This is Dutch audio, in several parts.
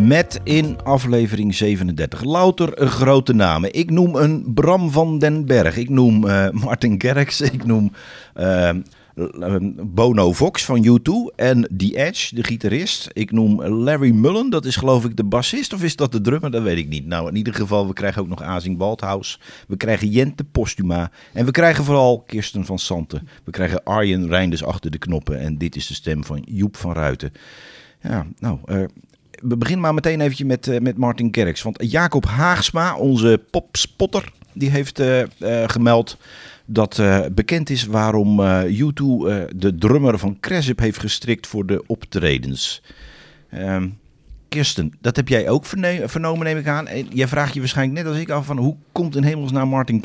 Met in aflevering 37 louter grote namen. Ik noem een Bram van den Berg. Ik noem uh, Martin Gerks. Ik noem uh, Bono Vox van U2. En The Edge, de gitarist. Ik noem Larry Mullen. Dat is geloof ik de bassist. Of is dat de drummer? Dat weet ik niet. Nou, in ieder geval, we krijgen ook nog Azing Baldhaus. We krijgen Jente Postuma. En we krijgen vooral Kirsten van Santen. We krijgen Arjen Reinders achter de knoppen. En dit is de stem van Joep van Ruiten. Ja, nou... Uh, we beginnen maar meteen eventjes met, uh, met Martin Kerks. Want Jacob Haagsma, onze popspotter, die heeft uh, uh, gemeld dat bekend is waarom U2 de drummer van Cresip heeft gestrikt voor de optredens. Ehm, Kirsten, dat heb jij ook vernomen, neem ik aan. En jij vraagt je waarschijnlijk net als ik af van hoe komt in hemelsnaam Martin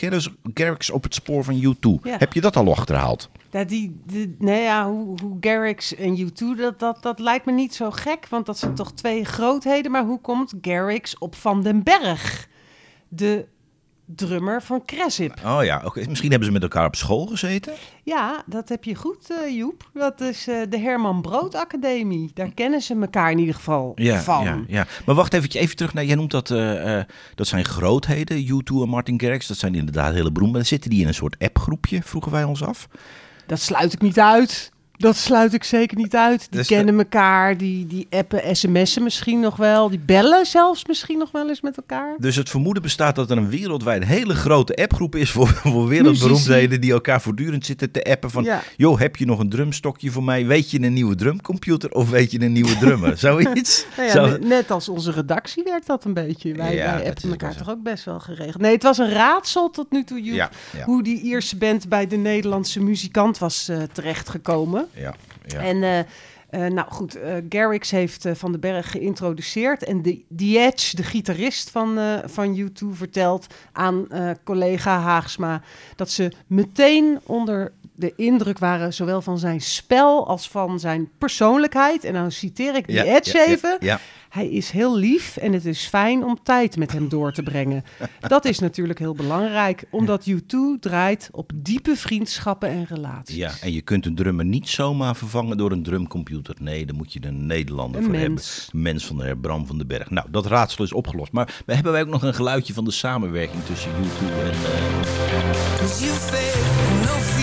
Kerks op het spoor van U2? Ja. Heb je dat al achterhaald? Ja, die, die, nee, ja, hoe, hoe Garrix en U2, dat, dat, dat lijkt me niet zo gek, want dat zijn toch twee grootheden. Maar hoe komt Garrix op Van den Berg, de drummer van Cresip? Oh ja, okay. misschien hebben ze met elkaar op school gezeten? Ja, dat heb je goed, uh, Joep. Dat is uh, de Herman Brood Academie. Daar kennen ze elkaar in ieder geval ja, van. Ja, ja. Maar wacht even, even terug naar, jij noemt dat, uh, dat zijn grootheden, U2 en Martin Garrix. Dat zijn inderdaad hele beroemde. Zitten die in een soort appgroepje, vroegen wij ons af. Dat sluit ik niet uit. Dat sluit ik zeker niet uit. Die dus kennen elkaar, die, die appen, sms'en misschien nog wel. Die bellen zelfs misschien nog wel eens met elkaar. Dus het vermoeden bestaat dat er een wereldwijd hele grote appgroep is voor, voor wereldberoemdheden die elkaar voortdurend zitten te appen van... Ja. joh, heb je nog een drumstokje voor mij? Weet je een nieuwe drumcomputer of weet je een nieuwe drummer? Zoiets? nou ja, Zo... net, als onze redactie werkt dat een beetje. Wij, ja, wij appen elkaar toch ook best wel geregeld. Nee, het was een raadsel tot nu toe, Joep, hoe die Ierse band bij de Nederlandse muzikant was uh, terechtgekomen. Ja, ja. En uh, uh, nou goed, uh, Garrix heeft Van den Berg geïntroduceerd. En de, Edge, de gitarist van, van U2, vertelt aan collega Haagsma... dat ze meteen onder de indruk waren... zowel van zijn spel als van zijn persoonlijkheid. En dan citeer ik The ja, Edge ja, even... Ja, hij is heel lief en het is fijn om tijd met hem door te brengen. Dat is natuurlijk heel belangrijk, omdat U2 draait op diepe vriendschappen en relaties. Ja, en je kunt een drummer niet zomaar vervangen door een drumcomputer. Nee, daar moet je een Nederlander een voor mens. hebben. Mens van de heer Bram van den Berg. Nou, dat raadsel is opgelost. Maar we hebben wij ook nog een geluidje van de samenwerking tussen U2 en... Uh...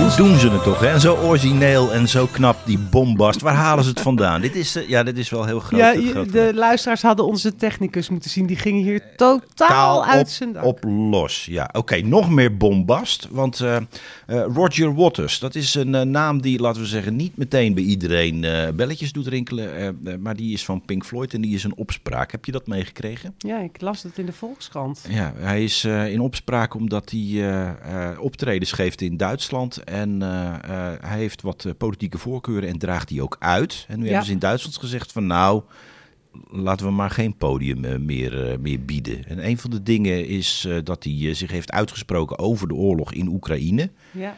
Hoe doen ze het toch, hè? En zo origineel en zo knap, die bombast. Waar halen ze het vandaan? Dit is, uh, ja, dit is wel heel groot. Ja, je, groot de luisteraars hadden onze technicus moeten zien. Die gingen hier totaal Taal uit op, zijn dak. op los. Ja, oké. nog meer bombast. Want uh, uh, Roger Waters, dat is een uh, naam die, laten we zeggen, niet meteen bij iedereen belletjes doet rinkelen. maar die is van Pink Floyd en die is een opspraak. Heb je dat meegekregen? Ja, ik las het in de Volkskrant. Ja, hij is in opspraak omdat hij optredens geeft in Duitsland. En hij heeft wat politieke voorkeuren en draagt die ook uit. En nu Ja. hebben ze in Duitsland gezegd van nou laten we maar geen podium eh, meer, eh, meer bieden. En een van de dingen is eh, dat hij eh, zich heeft uitgesproken over de oorlog in Oekraïne. Ja.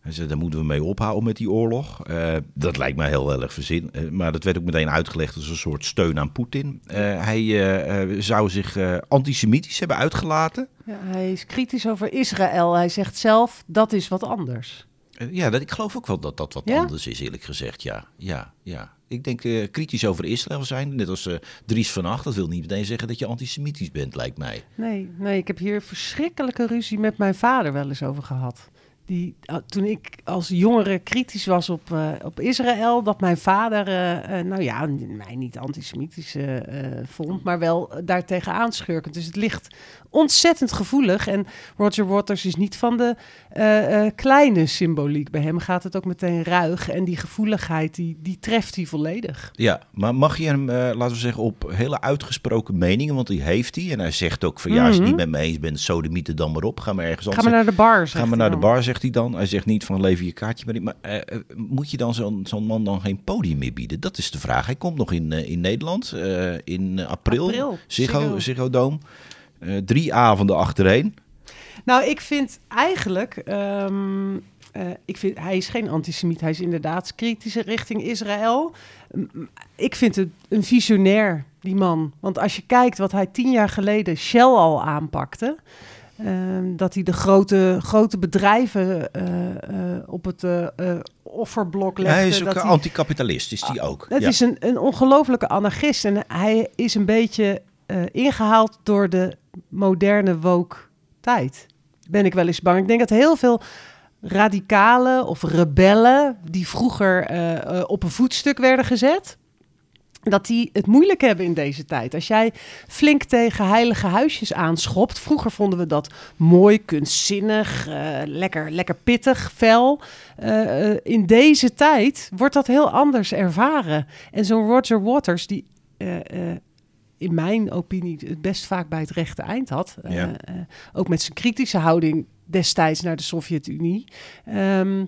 Hij zei, daar moeten we mee ophouden met die oorlog. Eh, dat lijkt mij heel erg verzin. Eh, maar dat werd ook meteen uitgelegd als een soort steun aan Poetin. Eh, hij eh, eh, zou zich eh, antisemitisch hebben uitgelaten. Ja, hij is kritisch over Israël. Hij zegt zelf, dat is wat anders. Eh, Ja, dat, ik geloof ook wel dat dat wat Ja? anders is, eerlijk gezegd. Ja, ja, ja. Ik denk eh, kritisch over Israël zijn, net als eh, Dries van Acht. Dat wil niet meteen zeggen dat je antisemitisch bent, lijkt mij. Nee, nee, ik heb hier verschrikkelijke ruzie met mijn vader wel eens over gehad. Die, toen ik als jongere kritisch was op, op Israël, dat mijn vader, nou ja, mij niet antisemitisch vond, maar wel daartegen aanschurkend. Dus het ligt ontzettend gevoelig. En Roger Waters is niet van de eh, eh, kleine symboliek. Bij hem gaat het ook meteen ruig. En die gevoeligheid, die, die treft hij volledig. Ja, maar mag je hem, eh, laten we zeggen, op hele uitgesproken meningen, want die heeft hij. En hij zegt ook van, ja, als je het niet met me eens bent, sodemieten dan maar op. Ga maar ergens Ga anders. maar naar de bar, Ga maar naar de bar, zegt hij dan. Hij zegt niet van lever je kaartje maar niet. Maar moet je dan zo'n zo'n man dan geen podium meer bieden? Dat is de vraag. Hij komt nog in, in Nederland in april. April. Ziggo Dome. Eh, drie avonden achtereen. Nou, ik vind eigenlijk. ehm, eh, ik vind, hij is geen antisemiet. Hij is inderdaad kritische richting Israël. Ik vind het een visionair, die man. Want als je kijkt wat hij tien jaar geleden Shell al aanpakte. ehm, dat hij de grote, grote bedrijven eh, op het offerblok legde. hij is ook dat anticapitalist, is die ook. het Ja. is een, een ongelofelijke anarchist. En hij is een beetje eh, ingehaald door de moderne woke tijd. Ben ik wel eens bang. Ik denk dat heel veel radicalen of rebellen... die vroeger eh, eh, op een voetstuk werden gezet... dat die het moeilijk hebben in deze tijd. Als jij flink tegen heilige huisjes aanschopt... vroeger vonden we dat mooi, kunstzinnig, eh, lekker, lekker pittig, fel... In deze tijd wordt dat heel anders ervaren. En zo'n Roger Waters, die in mijn opinie het best vaak bij het rechte eind had. eh, Ja. eh, ook met zijn kritische houding destijds naar de Sovjet-Unie. Ehm,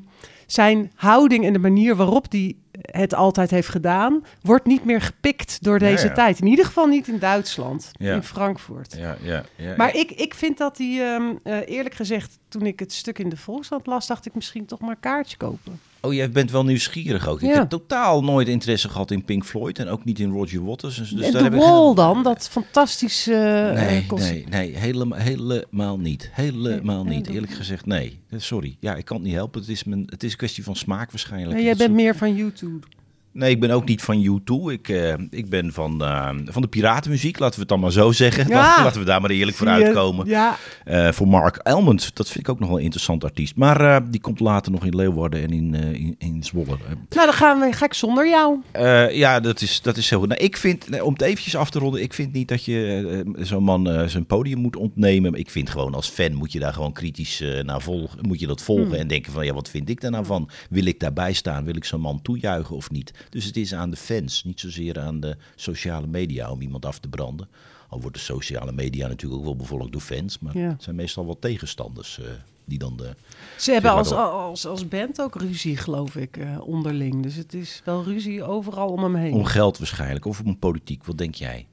zijn houding en de manier waarop hij het altijd heeft gedaan, wordt niet meer gepikt door deze ja. tijd. In ieder geval niet in Duitsland, Ja. in Frankfurt. Ja, ja, ja. Maar ik, ik vind dat hij, ehm, eh, eerlijk gezegd, toen ik het stuk in de Volkskrant las, dacht ik misschien toch maar een kaartje kopen. Oh, jij bent wel nieuwsgierig ook. Ik Ja. heb totaal nooit interesse gehad in Pink Floyd en ook niet in Roger Waters. Dus, en daar de Wall geen- dan, dat fantastische... eh, Nee, nee, nee helemaal, helemaal niet. Helemaal Nee, niet. Eerlijk gezegd, nee. Eh, Sorry. Ja, ik kan het niet helpen. Het is, mijn, het is een kwestie van smaak waarschijnlijk. Nee, jij bent meer van YouTube. Nee, ik ben ook niet van U2. Ik, eh, ik ben van, eh, van de piratenmuziek, laten we het dan maar zo zeggen. Ja. Laten, we daar maar eerlijk voor uitkomen. Ja, Eh, voor Mark Elmond, dat vind ik ook nog wel een interessant artiest. Maar die komt later nog in Leeuwarden en in, in, in Zwolle. Nou dan gaan we, ga ik zonder jou. ja, dat is, dat is heel goed. Nou, ik vind, om het eventjes af te ronden, ik vind niet dat je zo'n man zijn podium moet ontnemen. Ik vind gewoon als fan moet je daar gewoon kritisch naar volgen. Moet je dat volgen en denken van, ja, wat vind ik daar nou van? Wil ik daarbij staan? Wil ik zo'n man toejuichen of niet? Dus het is aan de fans, niet zozeer aan de sociale media om iemand af te branden. Al wordt de sociale media natuurlijk ook wel bevolkt door fans, maar Ja. het zijn meestal wel tegenstanders eh, die dan de... Ze hebben als, als, als band ook ruzie, geloof ik, eh, onderling. Dus het is wel ruzie overal om hem heen. Om geld waarschijnlijk, of om politiek, wat denk jij?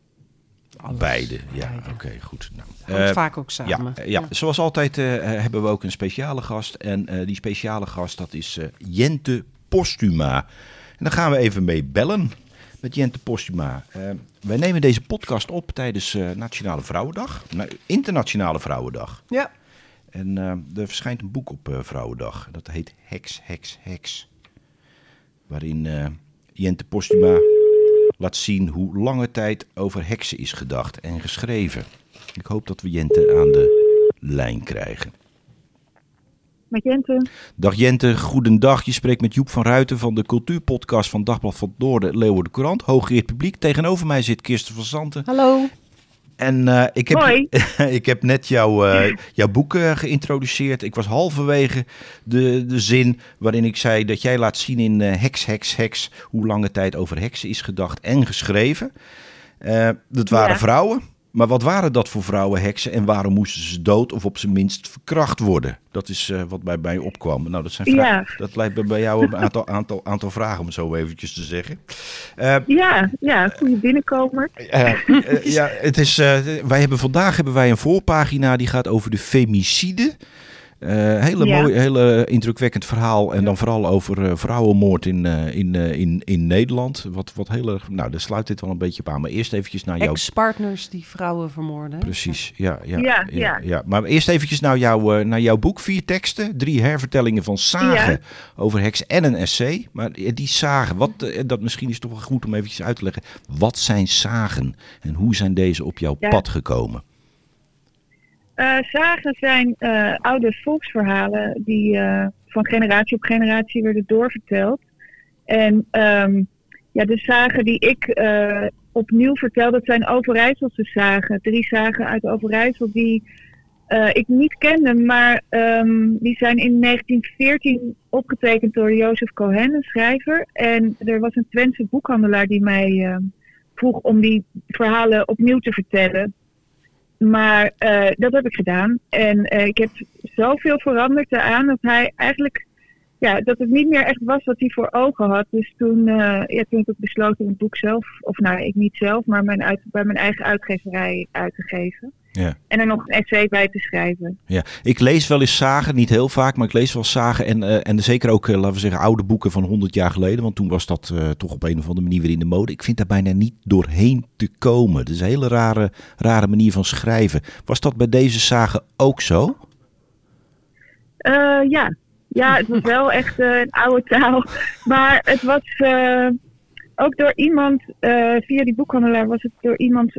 Alles. Beide, ja, oké, goed. Nou, Hangt eh, vaak ook samen. Ja, ja. zoals altijd eh, eh, hebben we ook een speciale gast. En eh, die speciale gast, dat is eh, Jente Postuma. En daar gaan we even mee bellen met Jente Postuma. Eh, wij nemen deze podcast op tijdens eh, Nationale Vrouwendag. Nou, Internationale Vrouwendag. Ja. En eh, er verschijnt een boek op Vrouwendag. Dat heet Heks, Heks, Heks. Waarin Jente Postuma laat zien hoe lange tijd over heksen is gedacht en geschreven. Ik hoop dat we Jente aan de lijn krijgen. Met Jente. Dag Jente, goedendag. Je spreekt met Joep van Ruiten van de cultuurpodcast van Dagblad van het Noorden, Leeuwarden Courant. Hooggeëerd publiek. Tegenover mij zit Kirsten van Zanten. Hallo. En eh, ik, heb, ik heb net jouw, eh, jouw boek eh, geïntroduceerd. Ik was halverwege de, de zin waarin ik zei dat jij laat zien in Heks, Heks, Heks hoe lange tijd over heksen is gedacht en geschreven. Dat waren Ja. vrouwen. Maar wat waren dat voor vrouwen, heksen? En waarom moesten ze dood of op zijn minst verkracht worden? Dat is eh, wat bij mij opkwam. Nou, dat, zijn vra- Ja. dat lijkt me bij jou een aantal, aantal, aantal vragen, om het zo eventjes te zeggen. Eh, Ja, ja, goede binnenkomer. eh, ja, het is, wij hebben vandaag hebben wij een voorpagina die gaat over de femicide. Uh, hele Ja. mooi, hele indrukwekkend verhaal. En dan vooral over eh, vrouwenmoord in, eh, in, eh, in, in Nederland. Wat, wat heel erg, nou, daar sluit dit wel een beetje op aan. Maar eerst eventjes naar jouw... Ex-partners die vrouwen vermoorden. Precies, ja. Ja, Ja, ja. Maar eerst eventjes naar, jouw eh, naar jouw boek. Vier teksten, drie hervertellingen van zagen Ja. over heks en een essay. Maar eh, die zagen, wat, eh, dat misschien is toch wel goed om eventjes uit te leggen. Wat zijn zagen en hoe zijn deze op jouw pad gekomen? Eh, zagen zijn eh, oude volksverhalen die eh, van generatie op generatie werden doorverteld. En ehm, ja, de zagen die ik eh, opnieuw vertel, dat zijn Overijsselse zagen. Drie zagen uit Overijssel die eh, ik niet kende, maar ehm, die zijn in 1914 opgetekend door Jozef Cohen, een schrijver. En er was een Twentse boekhandelaar die mij eh, vroeg om die verhalen opnieuw te vertellen. Maar eh, dat heb ik gedaan. En eh, ik heb zoveel veranderd daaraan dat hij eigenlijk. Ja, dat het niet meer echt was wat hij voor ogen had. Dus toen, eh, ja, toen heb ik besloten om het boek zelf, of nou, ik niet zelf, maar mijn uit, bij mijn eigen uitgeverij uit te geven. Ja. En er nog een essay bij te schrijven. Ja, ik lees wel eens zagen, niet heel vaak, maar ik lees wel zagen. En, eh, en zeker ook, eh, laten we zeggen, oude boeken van 100 jaar geleden. Want toen was dat eh, toch op een of andere manier weer in de mode. Ik vind daar bijna niet doorheen te komen. Het is een hele rare, rare manier van schrijven. Was dat bij deze zagen ook zo? Ja. ja, het was wel echt een oude taal. Maar het was ook door iemand, via die boekhandelaar was het door iemand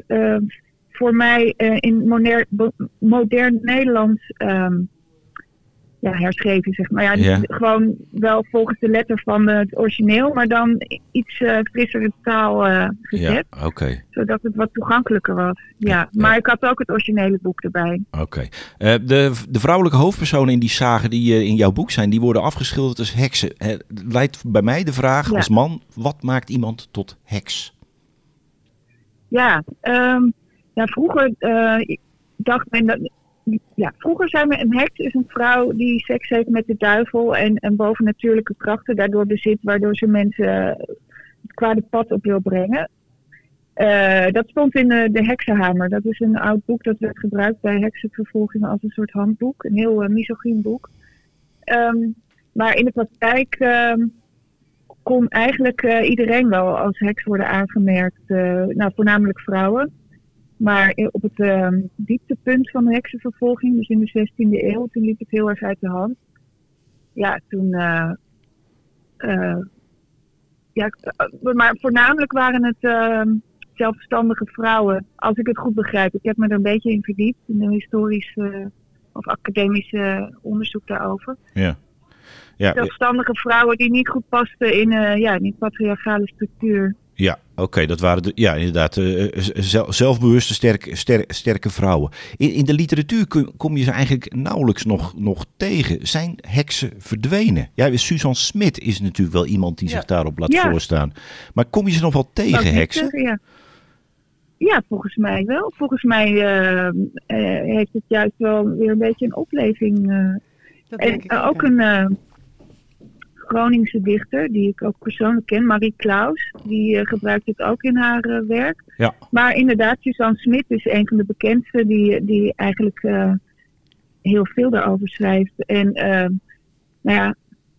voor mij eh, in bo- modern Nederlands ehm, ja, herschreven, zeg maar. Ja, Gewoon wel volgens de letter van het origineel, maar dan iets eh frissere taal eh, gezet. Ja, oké. Zodat het wat toegankelijker was. Ja, Ja. maar ik had ook het originele boek erbij. Oké. De, de vrouwelijke hoofdpersonen in die zagen die in jouw boek zijn, die worden afgeschilderd als heksen. Eh, leidt bij mij de vraag als man, wat maakt iemand tot heks? Ja, ehm, vroeger eh, dacht men dat. Ja, vroeger zei men een heks is een vrouw die seks heeft met de duivel en, en bovennatuurlijke krachten daardoor bezit, waardoor ze mensen het kwade pad op wil brengen. Eh, dat stond in de, Heksenhamer. Dat is een oud boek dat werd gebruikt bij heksenvervolgingen als een soort handboek. Een heel uh, misogyn boek. Ehm, maar in de praktijk ehm, kon eigenlijk eh, iedereen wel als heks worden aangemerkt. eh, nou, voornamelijk vrouwen. Maar op het ehm, dieptepunt van de heksenvervolging, dus in de 16e eeuw, toen liep het heel erg uit de hand. Ja, toen. eh, eh, ja, eh, maar voornamelijk waren het ehm, zelfstandige vrouwen, als ik het goed begrijp. Ik heb me er een beetje in verdiept, in een historisch of academisch onderzoek daarover. Ja. Ja, Zelfstandige vrouwen die niet goed pasten in eh ja, die patriarchale structuur. Ja, oké, dat waren de, ja, inderdaad eh, eh, zel- zelfbewuste, sterke, ster- sterke vrouwen. In, in de literatuur kun- kom je ze eigenlijk nauwelijks nog, nog tegen. Zijn heksen verdwenen? Ja, Suzanne Smit is natuurlijk wel iemand die Ja. zich daarop laat Ja. voorstaan. Maar kom je ze nog wel tegen, heksen? zeggen, Ja. ja, volgens mij wel. Volgens mij eh, eh, heeft het juist wel weer een beetje een opleving. eh. Dat en denk ik ook een eh, Groningse dichter, die ik ook persoonlijk ken, Marie Klaus. Die eh, gebruikt het ook in haar eh, werk. Ja. Maar inderdaad, Suzanne Smit is een van de bekendste die, die eigenlijk eh, heel veel daarover schrijft. En nou ja,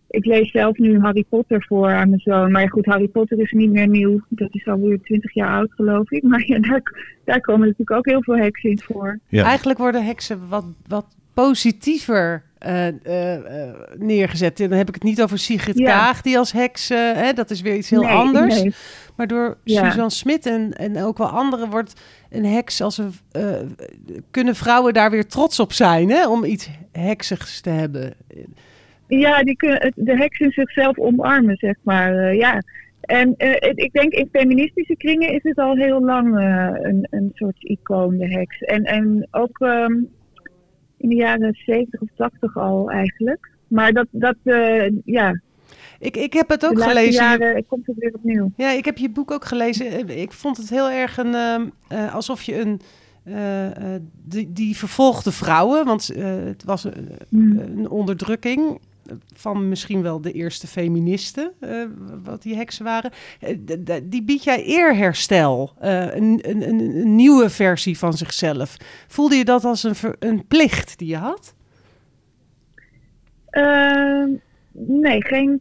ik lees zelf nu Harry Potter voor aan mijn zoon. Maar ja, goed, Harry Potter is niet meer nieuw. Dat is alweer twintig jaar oud, geloof ik. Maar ja, daar, daar komen natuurlijk ook heel veel heksen in voor. Ja. Eigenlijk worden heksen wat, wat positiever eh, eh, eh, neergezet. En dan heb ik het niet over Sigrid Ja. Kaag, die als heks... hè, dat is weer iets heel Nee, anders. nee. Maar door Ja. Suzanne Smit en, en ook wel anderen wordt een heks als een... kunnen vrouwen daar weer trots op zijn, hè? Om iets heksigs te hebben. Ja, die kunnen de heks in zichzelf omarmen, zeg maar. ja. En ik denk in feministische kringen is het al heel lang een, een soort icoon, de heks. En, en ook ehm, in de jaren 70 of 80 al eigenlijk. Maar dat, dat eh, ja, Ik, ik heb het de ook laatste gelezen. jaren komt het weer opnieuw. Ja, ik heb je boek ook gelezen. Ik vond het heel erg een, ehm, eh, alsof je een. eh, eh, die, die vervolgde vrouwen, want eh, het was een, Hmm. een onderdrukking van misschien wel de eerste feministen, eh, wat die heksen waren. Eh, die biedt jij eerherstel, eh, een, een, een, nieuwe versie van zichzelf. Voelde je dat als een, een plicht die je had? Ehm, nee, geen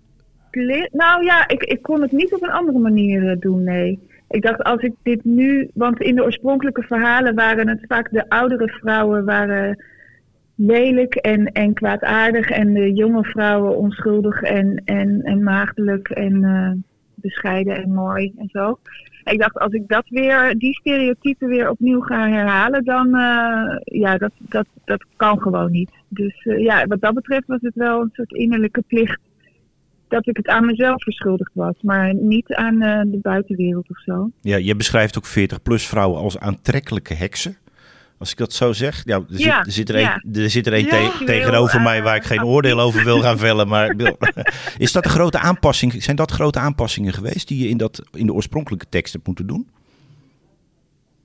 plicht. Nou ja, ik, ik kon het niet op een andere manier doen, nee. Ik dacht, als ik dit nu... Want in de oorspronkelijke verhalen waren het vaak de oudere vrouwen waren lelijk en, en kwaadaardig. En de jonge vrouwen onschuldig en, en, en maagdelijk en eh, bescheiden en mooi en zo. Ik dacht, als ik dat weer, die stereotypen weer opnieuw ga herhalen, dan eh, ja, dat, dat, dat kan gewoon niet. Dus eh, ja, wat dat betreft was het wel een soort innerlijke plicht dat ik het aan mezelf verschuldigd was, maar niet aan de buitenwereld of zo. Ja, je beschrijft ook 40-plus vrouwen als aantrekkelijke heksen. Als ik dat zo zeg. Ja, er, zit, er zit er een, er zit er een Ja. te- Seksueel, tegenover mij eh, waar ik geen oordeel over wil gaan vellen. Maar is dat een grote aanpassing? Zijn dat grote aanpassingen geweest die je in, dat, in de oorspronkelijke tekst hebt moeten doen?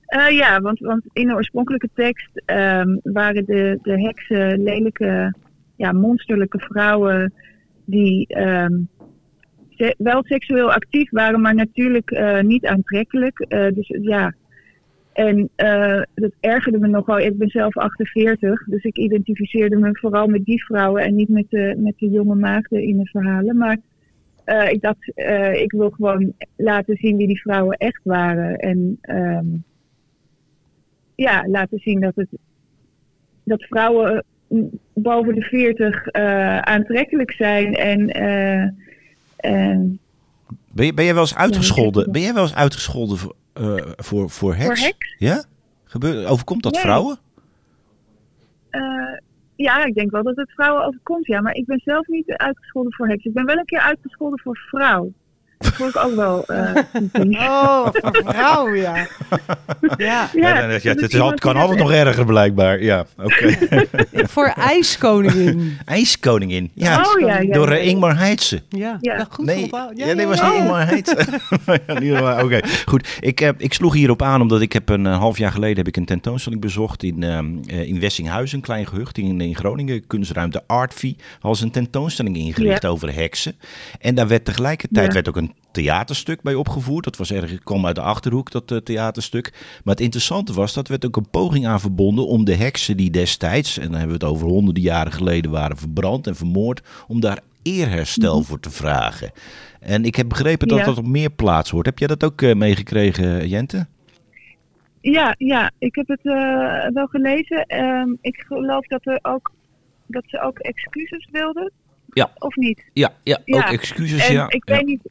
Eh, ja, want, want in de oorspronkelijke tekst ehm, waren de, de heksen lelijke, ja, monsterlijke vrouwen die ehm, se- wel seksueel actief waren, maar natuurlijk eh, niet aantrekkelijk. Dus ja. En eh, dat ergerde me nogal. Ik ben zelf 48, dus ik identificeerde me vooral met die vrouwen en niet met de, met de jonge maagden in de verhalen. Maar eh, ik dacht, eh, ik wil gewoon laten zien wie die vrouwen echt waren. En ehm, ja, laten zien dat, het, dat vrouwen mm, boven de 40 eh, aantrekkelijk zijn. En, eh, en Ben, je, ben jij wel eens uitgescholden? Ben jij wel eens uitgescholden voor, eh, voor, voor heks? heks? Ja? Gebeur, overkomt dat Nee. vrouwen? eh, ja, ik denk wel dat het vrouwen overkomt, ja. Maar ik ben zelf niet uitgescholden voor heks. Ik ben wel een keer uitgescholden voor vrouw. Dat vond ik ook wel eh. Oh, voor vrouw, ja. Ja, Ja, het, is kan altijd nog erger blijkbaar. Ja, oké. voor ijskoningin. IJskoningin. Ja, Oh, ja, ja, door ja. eh, Ingmar Heitse. Ja, Ja. ja. goed nee, ja, nee, was niet Ingmar Heitse. Oké, goed. Ik, eh, ik sloeg hierop aan omdat ik heb een half jaar geleden heb ik een tentoonstelling bezocht in, ehm, eh, in Wessinghuizen, een klein gehucht in, in Groningen. Kunstruimte Artvie was een tentoonstelling ingericht over heksen. En daar werd tegelijkertijd Ja. werd ook een theaterstuk bij opgevoerd. Dat was erg, kwam uit de Achterhoek, dat eh, theaterstuk. Maar het interessante was, dat werd ook een poging aan verbonden om de heksen die destijds, en dan hebben we het over honderden jaren geleden, waren verbrand en vermoord, om daar eerherstel voor te vragen. En ik heb begrepen dat Mhm. Ja. dat op meer plaatsen hoort. Heb jij dat ook eh, meegekregen, Jente? Ja, ja, ik heb het eh, wel gelezen. Ehm, ik geloof dat, er ook, dat ze ook excuses wilden. Ja. Of niet? Ja, ja, Ja, ook excuses. en ja. ik ja. weet niet.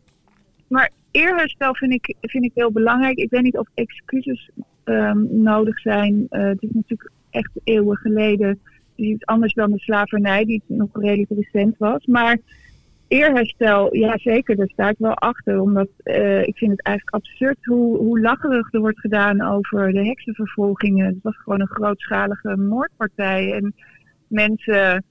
Maar eerherstel vind ik, vind ik heel belangrijk. Ik weet niet of excuses ehm, nodig zijn. Eh, het is natuurlijk echt eeuwen geleden. Is iets anders dan de slavernij, die nog redelijk recent was. Maar eerherstel, ja zeker, daar sta ik wel achter. Omdat eh, ik vind het eigenlijk absurd hoe, hoe lacherig er wordt gedaan over de heksenvervolgingen. Het was gewoon een grootschalige moordpartij. En mensen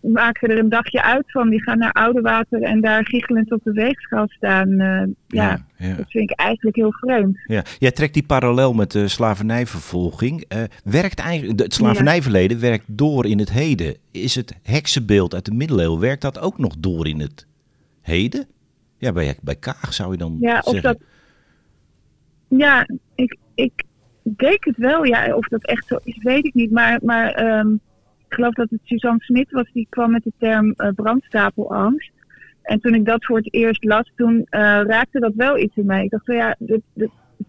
maken er een dagje uit van. Die gaan naar Oudewater en daar giechelend op de weegschaal staan. Eh, ja, Ja, ja. dat vind ik eigenlijk heel vreemd. Ja, jij trekt die parallel met de slavernijvervolging. Eh, werkt eigenlijk, het slavernijverleden werkt door in het heden. Is het heksenbeeld uit de middeleeuwen, werkt dat ook nog door in het heden? Ja, bij, bij Kaag zou je dan Ja, of zeggen. dat. Ja, ik, ik denk het wel. Ja, of dat echt zo is, weet ik niet. Maar, maar ehm, ik geloof dat het Suzanne Smit was die kwam met de term eh, brandstapelangst. En toen ik dat voor het eerst las, toen eh, raakte dat wel iets in mij. Ik dacht, van ja, dit,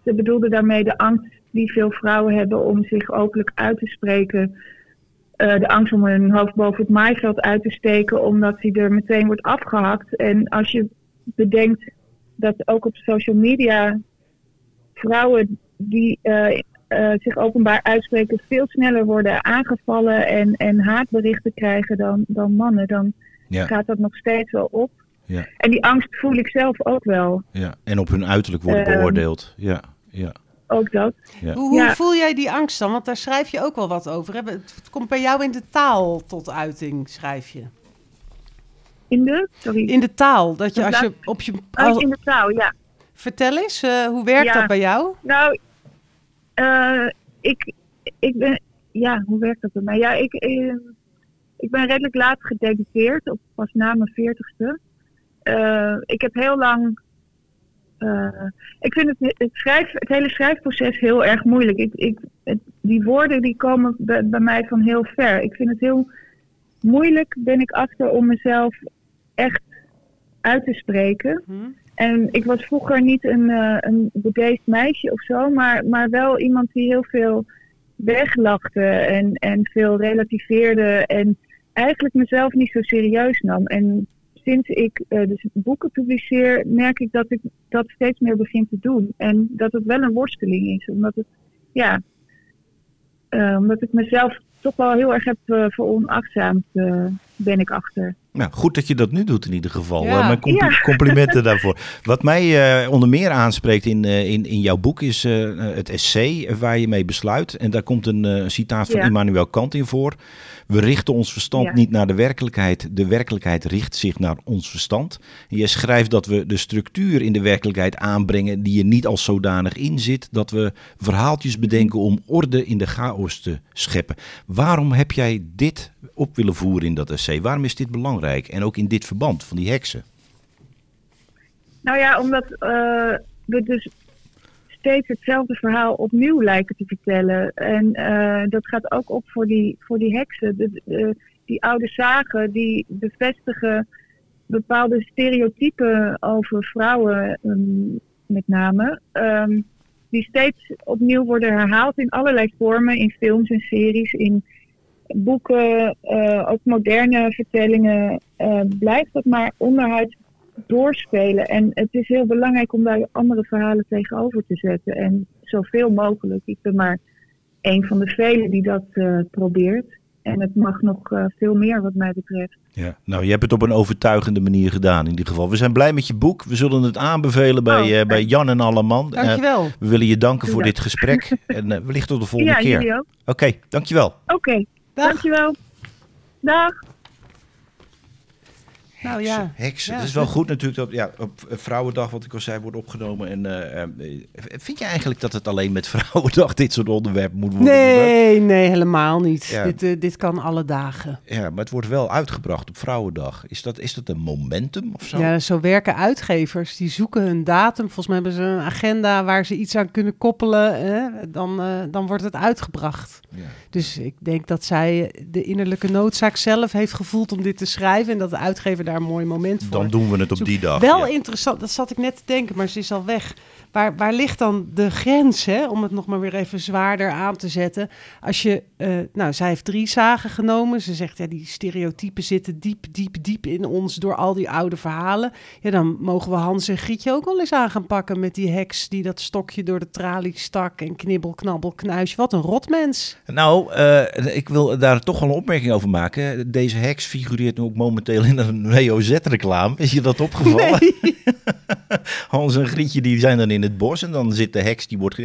ze bedoelde daarmee de angst die veel vrouwen hebben om zich openlijk uit te spreken. Eh, de angst om hun hoofd boven het maaiveld uit te steken, omdat die er meteen wordt afgehakt. En als je bedenkt dat ook op social media vrouwen die eh, zich openbaar uitspreken veel sneller worden aangevallen en, en haatberichten krijgen dan, dan mannen, dan Ja. gaat dat nog steeds wel op. Ja. En die angst voel ik zelf ook wel. Ja, en op hun uiterlijk worden Ehm, beoordeeld. Ja, ja. Ook dat. Ja. Hoe, hoe Ja. voel jij die angst dan? Want daar schrijf je ook wel wat over. hè? Het komt bij jou in de taal tot uiting, schrijf je. In de, sorry. In de taal, dat je als je op je... Oh, als- in de taal, ja. vertel eens, eh, hoe werkt Ja. dat bij jou? Nou, eh, ik, ik ben. Ja, hoe werkt dat bij mij? Ja, ik, eh, ik ben redelijk laat gedebuteerd, op, pas na mijn veertigste. Eh, ik heb heel lang. eh, ik vind het, het, schrijf, het hele schrijfproces heel erg moeilijk. Ik, ik, die woorden die komen bij, bij mij van heel ver. Ik vind het heel moeilijk, ben ik achter om mezelf echt uit te spreken. Hm? En ik was vroeger niet een, uh, een bedeesd meisje of zo, maar, maar wel iemand die heel veel weglachte en, en veel relativeerde en eigenlijk mezelf niet zo serieus nam. En sinds ik uh, dus boeken publiceer, merk ik dat ik dat steeds meer begin te doen. En dat het wel een worsteling is, omdat het, ja, uh, omdat ik mezelf toch wel heel erg heb uh, veronachtzaamd, ben ik achter. Nou, goed dat je dat nu doet in ieder geval. Ja. mijn compl ja. complimenten daarvoor. Wat mij uh, onder meer aanspreekt in, uh, in, in jouw boek is uh, het essay waar je mee besluit. En daar komt een citaat van. Immanuel Kant in voor. We richten ons verstand niet naar de werkelijkheid. De werkelijkheid richt zich naar ons verstand. En je schrijft dat we de structuur in de werkelijkheid aanbrengen die er niet als zodanig in zit. Dat we verhaaltjes bedenken om orde in de chaos te scheppen. Waarom heb jij dit op willen voeren in dat essay? Waarom is dit belangrijk? En ook in dit verband van die heksen? Nou ja, omdat uh, we dus steeds hetzelfde verhaal opnieuw lijken te vertellen. En uh, dat gaat ook op voor die, voor die heksen. De, die oude zagen die bevestigen bepaalde stereotypen over vrouwen, um, met name. Um, die steeds opnieuw worden herhaald in allerlei vormen, in films en series, in boeken, uh, ook moderne vertellingen. Uh, blijft dat maar onderhuid doorspelen. En het is heel belangrijk om daar andere verhalen tegenover te zetten. En zoveel mogelijk. Ik ben maar een van de velen die dat uh, probeert. En het mag nog uh, veel meer wat mij betreft. Ja, nou je hebt het op een overtuigende manier gedaan in ieder geval. We zijn blij met je boek. We zullen het aanbevelen bij, oh, uh, bij Jan en Alleman. Dankjewel. Uh, we willen je danken voor dit gesprek. en wellicht tot de volgende ja, keer. Oké, okay, dankjewel. Oké, okay, dankjewel. Dag. Nou ja. Heksen. Ja. Het is wel goed natuurlijk dat ja, op Vrouwendag, wat ik al zei, wordt opgenomen. En uh, vind je eigenlijk dat het alleen met Vrouwendag dit soort onderwerpen moet worden? Nee, nee, helemaal niet. Ja. Dit, uh, dit kan alle dagen. Ja, maar het wordt wel uitgebracht op Vrouwendag. Is dat, is dat een momentum of zo? Ja, zo werken uitgevers. Die zoeken hun datum. Volgens mij hebben ze een agenda waar ze iets aan kunnen koppelen. Hè? Dan, uh, dan wordt het uitgebracht. Ja. Dus ik denk dat zij de innerlijke noodzaak zelf heeft gevoeld om dit te schrijven. En dat de uitgever daar een mooi moment voor. Dan doen we het op die dag. Wel ja. interessant, dat zat ik net te denken, maar ze is al weg. Waar, waar ligt dan de grens, hè, om het nog maar weer even zwaarder aan te zetten? Als je, uh, nou, zij heeft drie zagen genomen. Ze zegt, ja, die stereotypen zitten diep, diep, diep in ons door al die oude verhalen. Ja, dan mogen we Hans en Grietje ook wel eens aan gaan pakken met die heks die dat stokje door de tralie stak en knibbel, knabbel, knuisje. Wat een rotmens. Nou, uh, ik wil daar toch wel een opmerking over maken. Deze heks figureert nu ook momenteel in een WOZ-reclame. Is je dat opgevallen? Nee. Hans en Grietje die zijn dan in het bos en dan zit de heks, die wordt,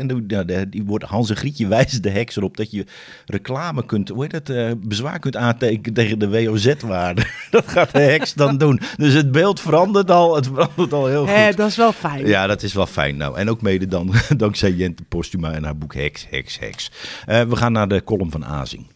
die wordt Hans en Grietje wijzen de heks erop dat je reclame kunt, hoe heet dat, uh, bezwaar kunt aantekenen tegen de WOZ-waarde. dat gaat de heks dan doen. Dus het beeld verandert al, het verandert al heel goed. Hé, dat is wel fijn. Ja, dat is wel fijn. Nou, en ook mede dan dankzij Jente Postuma en haar boek Heks, Heks, Heks. Uh, we gaan naar de column van Azing.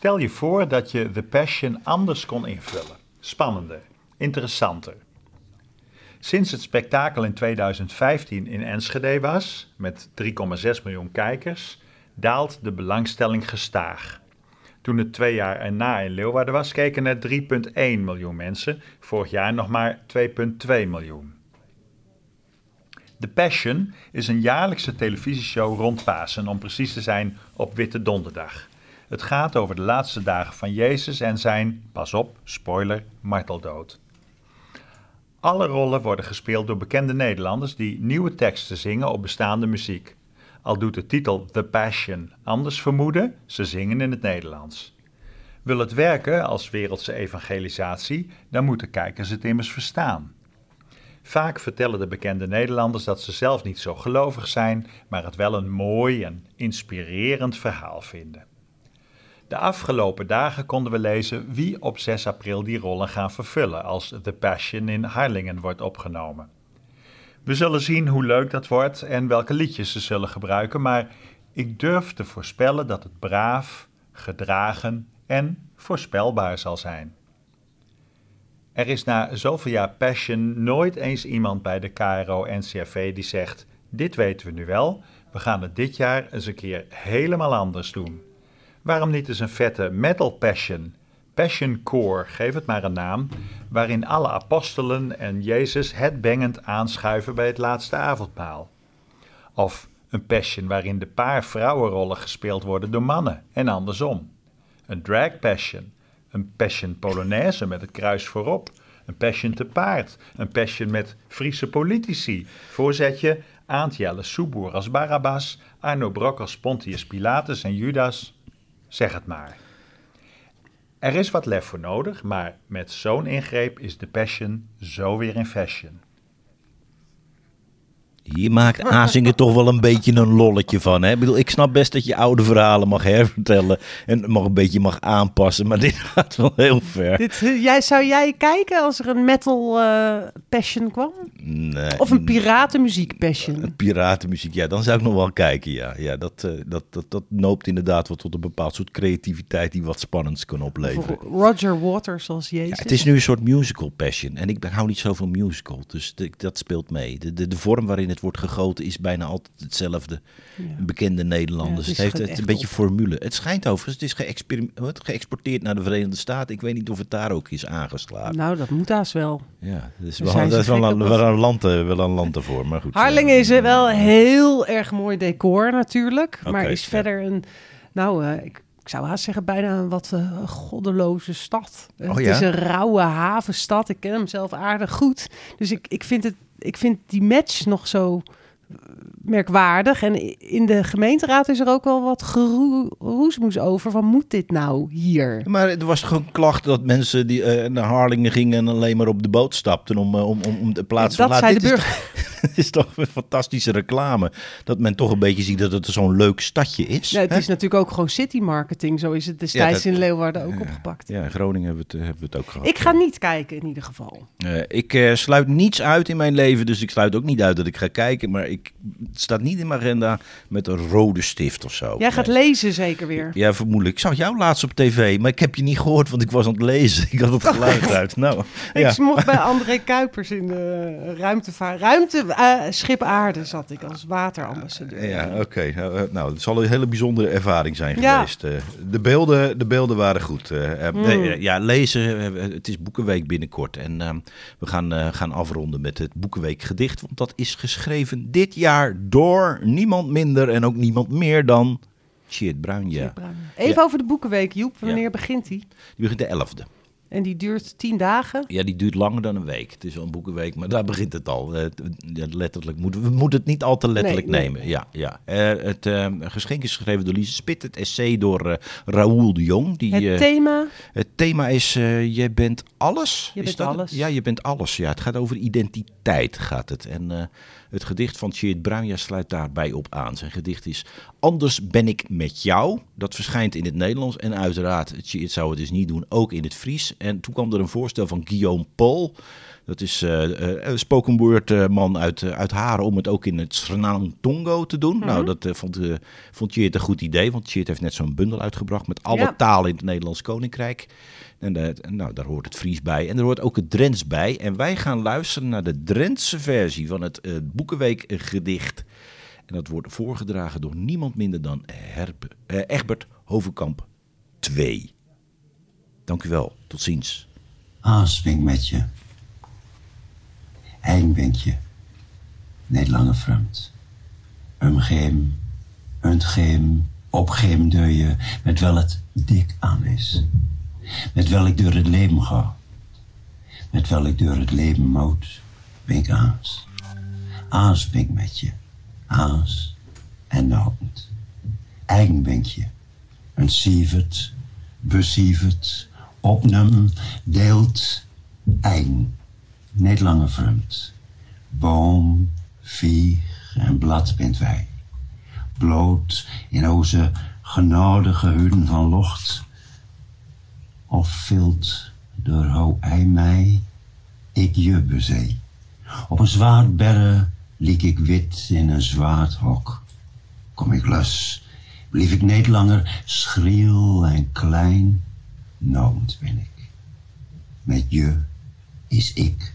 Stel je voor dat je The Passion anders kon invullen. Spannender, interessanter. Sinds het spektakel in 2015 in Enschede was, met 3,6 miljoen kijkers, daalt de belangstelling gestaag. Toen het twee jaar erna in Leeuwarden was, keken er 3,1 miljoen mensen, vorig jaar nog maar 2,2 miljoen. The Passion is een jaarlijkse televisieshow rond Pasen, om precies te zijn op Witte Donderdag. Het gaat over de laatste dagen van Jezus en zijn, pas op, spoiler, marteldood. Alle rollen worden gespeeld door bekende Nederlanders die nieuwe teksten zingen op bestaande muziek. Al doet de titel The Passion anders vermoeden, ze zingen in het Nederlands. Wil het werken als wereldse evangelisatie, dan moeten kijkers het immers verstaan. Vaak vertellen de bekende Nederlanders dat ze zelf niet zo gelovig zijn, maar het wel een mooi en inspirerend verhaal vinden. De afgelopen dagen konden we lezen wie op 6 april die rollen gaan vervullen als The Passion in Harlingen wordt opgenomen. We zullen zien hoe leuk dat wordt en welke liedjes ze zullen gebruiken, maar Ik durf te voorspellen dat het braaf, gedragen en voorspelbaar zal zijn. Er is na zoveel jaar Passion nooit eens iemand bij de KRO-NCRV die zegt: Dit weten we nu wel, we gaan het dit jaar eens een keer helemaal anders doen. Waarom niet eens een vette Metal Passion? Passion Core, geef het maar een naam, waarin alle apostelen en Jezus headbangend aanschuiven bij het laatste avondmaal. Of een Passion waarin de paar vrouwenrollen gespeeld worden door mannen en andersom. Een drag Passion, een Passion Polonaise met het kruis voorop, een Passion te paard, een Passion met Friese politici, voorzetje Aantjelle Soeboer als Barabbas, Arno Brok als Pontius Pilatus en Judas. Zeg het maar. Er is wat lef voor nodig, maar met zo'n ingreep is de passion zo weer in fashion. Hier maakt Azingen toch wel een beetje een lolletje van. Hè? Ik, bedoel, ik snap best dat je oude verhalen mag hervertellen en mag een beetje mag aanpassen, maar dit gaat wel heel ver. Dit, eh, jij, zou jij kijken als er een metal eh, passion kwam? Nee, Of een piratenmuziek passion? een piratenmuziek, ja, dan zou ik nog wel kijken. Ja, ja dat, eh, dat, dat, dat noopt inderdaad wel tot een bepaald soort creativiteit die wat spannends kan opleveren. Voor Roger Waters als Jezus? Ja, het is nu een soort musical passion. En ik hou niet zo van musical. Dus de- dat speelt mee. De, de, de vorm waarin het wordt gegoten is bijna altijd hetzelfde. Ja. Bekende Nederlanders. Ja, het heeft het een beetje op. formule. Het schijnt overigens, het is geëxporteerd naar de Verenigde Staten. Ik weet niet of het daar ook is aangeslagen. Nou, dat moet haast wel. ja, dat is Daar wel, zijn ze dat is wel, een, wel, een land, eh, wel een land ervoor. Maar goed. Harlingen is er wel heel erg mooi decor natuurlijk. maar is ja. verder een, nou, eh, ik, ik zou haast zeggen bijna een wat eh, goddeloze stad. Eh, Oh, het ja? is een rauwe havenstad. Ik ken hem zelf aardig goed. Dus ik, ik, vind, het, ik vind die match nog zo merkwaardig. En in de gemeenteraad is er ook wel wat geroesmoes over. Van moet dit nou hier? Maar er was gewoon klacht dat mensen die eh, naar Harlingen gingen en alleen maar op de boot stapten om, eh, om, om, om de plaats dat van zei de dit burger. Het is toch een fantastische reclame. Dat men toch een beetje ziet dat het zo'n leuk stadje is. Het hè? is natuurlijk ook gewoon city marketing. Zo is het destijds dat- in Leeuwarden ook opgepakt. Ja, in Groningen hebben we het, hebben we het ook gehad. Ik ga niet kijken in ieder geval. Eh, ik eh, sluit niets uit in mijn leven, dus ik sluit ook niet uit dat ik ga kijken. Maar ik, het staat niet in mijn agenda met een rode stift of zo. Jij gaat Nee. lezen zeker weer. Ja, vermoedelijk. Ik zag jou laatst op tv, maar ik heb je niet gehoord, want ik was aan het lezen. Ik had het geluid uit. Nou. Ik mocht bij André Kuipers in de ruimtevaar... Ruimte, eh, schip aarde zat ik als waterambassadeur. Ja, oké. Nou, eh, Nou, het zal een hele bijzondere ervaring zijn Ja. geweest. eh. de, beelden, de beelden waren goed. eh. Eh, Mm. eh, ja, lezen. Het is Boekenweek binnenkort. En eh, we gaan, eh, gaan afronden met het Boekenweek gedicht. Want dat is geschreven dit jaar door niemand minder en ook niemand meer dan Tjeerd Bruin. Ja. Even Ja. over de Boekenweek, Joep. Wanneer Ja. begint die? Die begint de 11e. En die duurt tien dagen. Ja, die duurt langer dan een week. Het is wel een boekenweek, maar daar begint het al. Eh, letterlijk moeten we moeten het niet al te letterlijk Nee, nee. nemen. Ja, ja. Eh, het eh, geschenk is geschreven door Lise Spit. Het essay door Raoul de Jong. Die, Het thema, het thema is: je bent alles. Je Is bent dat het? alles. Ja, je bent alles. Ja, het gaat over identiteit. Gaat het. En eh, het gedicht van Tjeerd Bruinja sluit daarbij op aan. Zijn gedicht is Anders ben ik met jou. Dat verschijnt in het Nederlands. En uiteraard, Tjeerd zou het dus niet doen, ook in het Fries. En toen kwam er een voorstel van Guillaume Paul. Dat is eh, eh, een spoken word man uit, eh, uit Haren om het ook in het Srenang Tongo te doen. Nou, dat vond, vond een goed idee. Want Tjeerd heeft net zo'n bundel uitgebracht met alle Ja. talen in het Nederlands Koninkrijk. En nou, daar hoort het Fries bij. En er hoort ook het Drents bij. En wij gaan luisteren naar de Drentse versie van het eh, Boekenweek gedicht. En dat wordt voorgedragen door niemand minder dan Herbe, eh, Egbert Hovenkamp 2. Dank u wel. Tot ziens. Aanspink met je. Eindbenkje. Nederlange vreemd. Umgeem, untgeem, opgeem je, met wel het dik aan is. Met wel ik door het leven ga. Met wel ik door het leven moet, ben ik aas. Aanspink met je. Aas en nood. Eigenbenkje. Een sievert, besievert, opnum, deelt, eigen. Niet langer vreemd. Boom, vieg en blad bent wij. Bloot in onze genadige huden van locht. Of vilt door hoe hij mij, ik je bezee. Op een zwaard berre liek ik wit in een zwaard hok. kom ik los. Blief ik niet langer schriel en klein. Nood ben ik. Met je is ik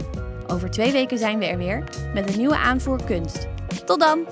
Over twee weken zijn we er weer met een nieuwe aanvoer kunst. Tot dan!